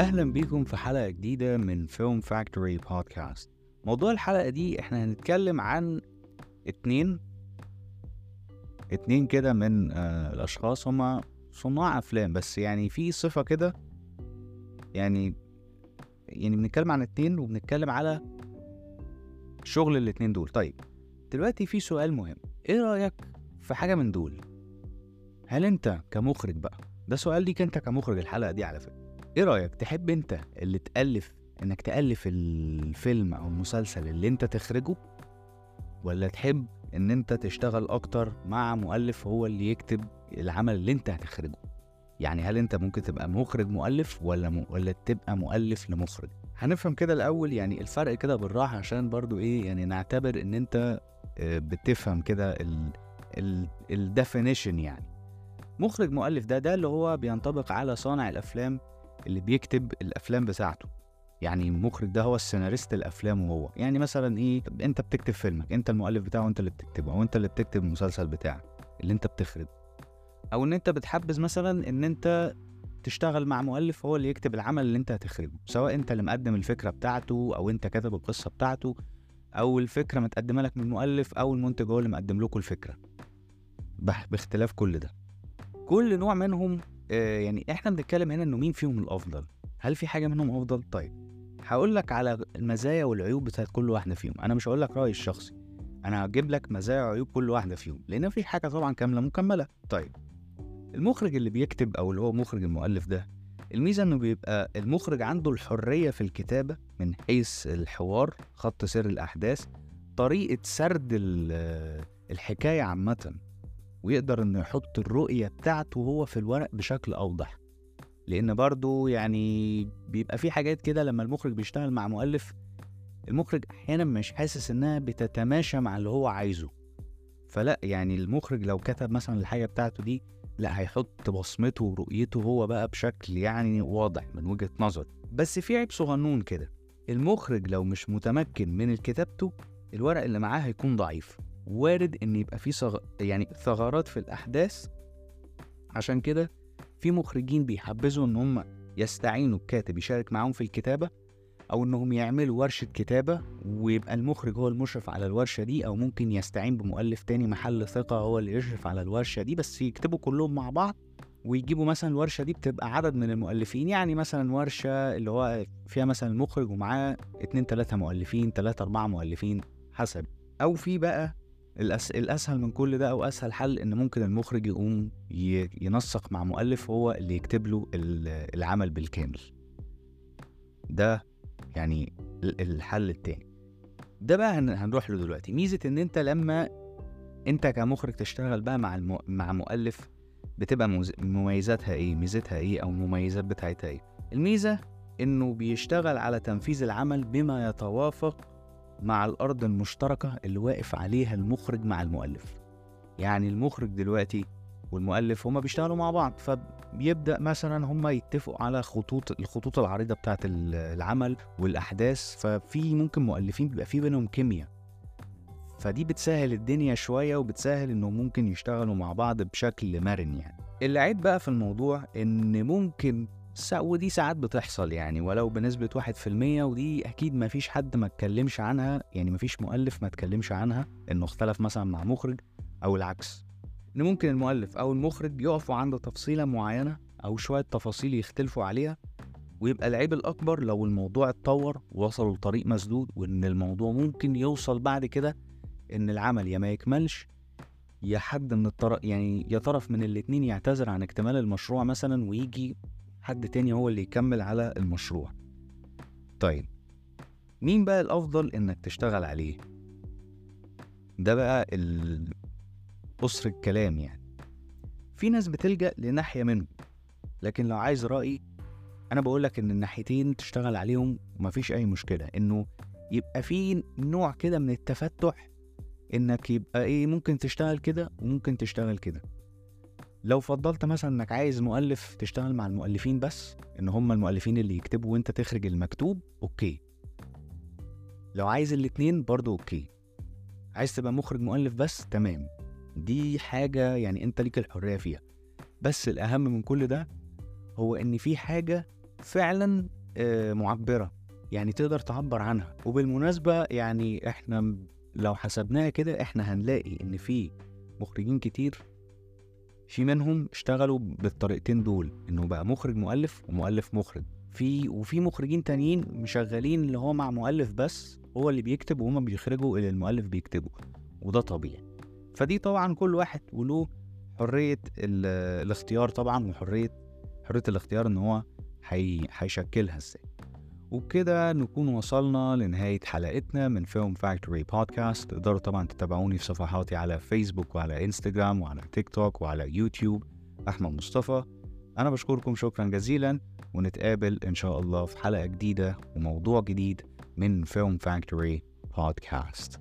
أهلا بيكم في حلقة جديدة من فيلم فاكتوري بودكاست موضوع الحلقة دي إحنا هنتكلم عن اتنين اتنين كده من آه الأشخاص. هما صناع أفلام بس يعني في صفة كده يعني يعني بنتكلم عن اتنين وبنتكلم على شغل الاتنين دول. طيب دلوقتي في سؤال مهم. إيه رأيك في حاجة من دول؟ هل أنت كمخرج بقى ده سؤال ليك أنت كمخرج الحلقة دي على فكرة. إيه رأيك؟ تحب أنت اللي تألف إنك تألف الفيلم أو المسلسل اللي أنت تخرجه؟ ولا تحب إن أنت تشتغل أكتر مع مؤلف هو اللي يكتب العمل اللي أنت هتخرجه؟ يعني هل أنت ممكن تبقى مخرج مؤلف ولا م... ولا تبقى مؤلف لمخرج؟ هنفهم كده الأول يعني الفرق كده بالراحة عشان برضو إيه يعني نعتبر إن أنت آه، بتفهم كده ال ال الديفينيشن يعني. مخرج مؤلف ده ده اللي هو بينطبق على صانع الأفلام اللي بيكتب الأفلام بتاعته. يعني المخرج ده هو السيناريست الأفلام وهو يعني مثلا إيه أنت بتكتب فيلمك أنت المؤلف بتاعه وأنت اللي بتكتبه أو أنت اللي بتكتب المسلسل بتاعك اللي أنت بتخرج. أو إن أنت بتحبذ مثلا إن أنت تشتغل مع مؤلف هو اللي يكتب العمل اللي أنت هتخرجه. سواء أنت اللي مقدم الفكرة بتاعته أو أنت كاتب القصة بتاعته أو الفكرة متقدمة لك من المؤلف أو المنتج هو اللي مقدم لكم الفكرة. باختلاف كل ده. كل نوع منهم يعني إحنا بنتكلم هنا إنه مين فيهم الأفضل؟ هل في حاجة منهم أفضل؟ طيب هقول لك على المزايا والعيوب بتاعت كل واحدة فيهم. أنا مش هقول لك رأيي الشخصي أنا هجيب لك مزايا وعيوب كل واحدة فيهم لأن في حاجة طبعا كاملة مكملة. طيب المخرج اللي بيكتب أو اللي هو مخرج المؤلف ده الميزة إنه بيبقى المخرج عنده الحرية في الكتابة من حيث الحوار خط سير الأحداث طريقة سرد ال- الحكاية عامة. ويقدر إنه يحط الرؤية بتاعته هو في الورق بشكل أوضح. لأن برضو يعني بيبقى في حاجات كده لما المخرج بيشتغل مع مؤلف المخرج أحيانا مش حاسس إنها بتتماشى مع اللي هو عايزه. فلا يعني المخرج لو كتب مثلا الحاجة بتاعته دي لا هيحط بصمته ورؤيته هو بقى بشكل يعني واضح من وجهة نظر بس في عيب صغنون كده المخرج لو مش متمكن من كتابته الورق اللي معاه هيكون ضعيف. وارد إن يبقى في صغ... يعني ثغرات في الأحداث. عشان كده في مخرجين بيحبذوا إن هم يستعينوا بكاتب يشارك معاهم في الكتابة أو إنهم يعملوا ورشة كتابة ويبقى المخرج هو المشرف على الورشة دي أو ممكن يستعين بمؤلف تاني محل ثقة هو اللي يشرف على الورشة دي بس يكتبوا كلهم مع بعض ويجيبوا مثلا الورشه دي بتبقى عدد من المؤلفين. يعني مثلا ورشة اللي هو فيها مثلا المخرج ومعاه اتنين تلاتة مؤلفين تلاتة أربعة مؤلفين حسب. أو في بقى الأس... الأسهل من كل ده أو أسهل حل إن ممكن المخرج يقوم ي... ينسق مع مؤلف هو اللي يكتب له ال- العمل بالكامل. ده يعني ال- الحل التاني. ده بقى هن... هنروح له دلوقتي. ميزة إن أنت لما أنت كمخرج تشتغل بقى مع الم... مع مؤلف بتبقى. مميزاتها إيه؟ ميزتها إيه؟ أو المميزات بتاعتها إيه؟ الميزة إنه بيشتغل على تنفيذ العمل بما يتوافق مع الأرض المشتركة اللي واقف عليها المخرج مع المؤلف. يعني المخرج دلوقتي والمؤلف هما بيشتغلوا مع بعض فبيبدأ مثلا هما يتفقوا على خطوط الخطوط العريضة بتاعة ال- العمل والأحداث ففي ممكن مؤلفين بيبقى في بينهم كيمياء. فدي بتسهل الدنيا شوية وبتسهل إنه ممكن يشتغلوا مع بعض بشكل مرن يعني. العيب بقى في الموضوع إن ممكن ودي ساعات بتحصل يعني ولو بنسبة واحد في المية ودي أكيد مفيش حد ما اتكلمش عنها يعني مفيش مؤلف ما اتكلمش عنها إنه اختلف مثلا مع مخرج أو العكس. إن ممكن المؤلف أو المخرج يقفوا عند تفصيلة معينة أو شوية تفاصيل يختلفوا عليها ويبقى العيب الأكبر لو الموضوع اتطور ووصلوا لطريق مسدود وإن الموضوع ممكن يوصل بعد كده إن العمل يا ما يكملش يا حد من الطرف يعني يا طرف من الاتنين يعتذر عن اكتمال المشروع مثلا ويجي حد تاني هو اللي يكمل على المشروع. طيب مين بقى الأفضل إنك تشتغل عليه؟ ده بقى قصر الكلام يعني. في ناس بتلجأ لناحية منهم لكن لو عايز رأيي أنا بقولك إن الناحيتين تشتغل عليهم ومفيش أي مشكلة. إنه يبقى في نوع كده من التفتح إنك يبقى إيه ممكن تشتغل كده وممكن تشتغل كده. لو فضلت مثلا إنك عايز مؤلف تشتغل مع المؤلفين بس إن هم المؤلفين اللي يكتبوا وأنت تخرج المكتوب okay. لو عايز الاتنين برضو okay. عايز تبقى مخرج مؤلف بس تمام. دي حاجة يعني أنت ليك الحرية فيها. بس الأهم من كل ده هو إن في حاجة فعلا آه، معبرة. يعني تقدر تعبر عنها. وبالمناسبة يعني إحنا لو حسبناها كده إحنا هنلاقي إن في مخرجين كتير في منهم اشتغلوا بالطريقتين دول إنه بقى مخرج مؤلف ومؤلف مخرج. في وفي مخرجين تانيين مشغلين اللي هو مع مؤلف بس هو اللي بيكتب وهما بيخرجوا اللي المؤلف بيكتبه وده طبيعي. فدي طبعا كل واحد وله حرية ال- الاختيار طبعا وحرية حرية الاختيار إن هو هي- هيشكلها إزاي. وبكده نكون وصلنا لنهاية حلقتنا من Film Factory Podcast تقدروا طبعا تتابعوني في صفحاتي على فيسبوك وعلى انستجرام وعلى تيك توك وعلى يوتيوب أحمد مصطفى أنا بشكركم شكرا جزيلا ونتقابل إن شاء الله في حلقة جديدة وموضوع جديد من Film Factory Podcast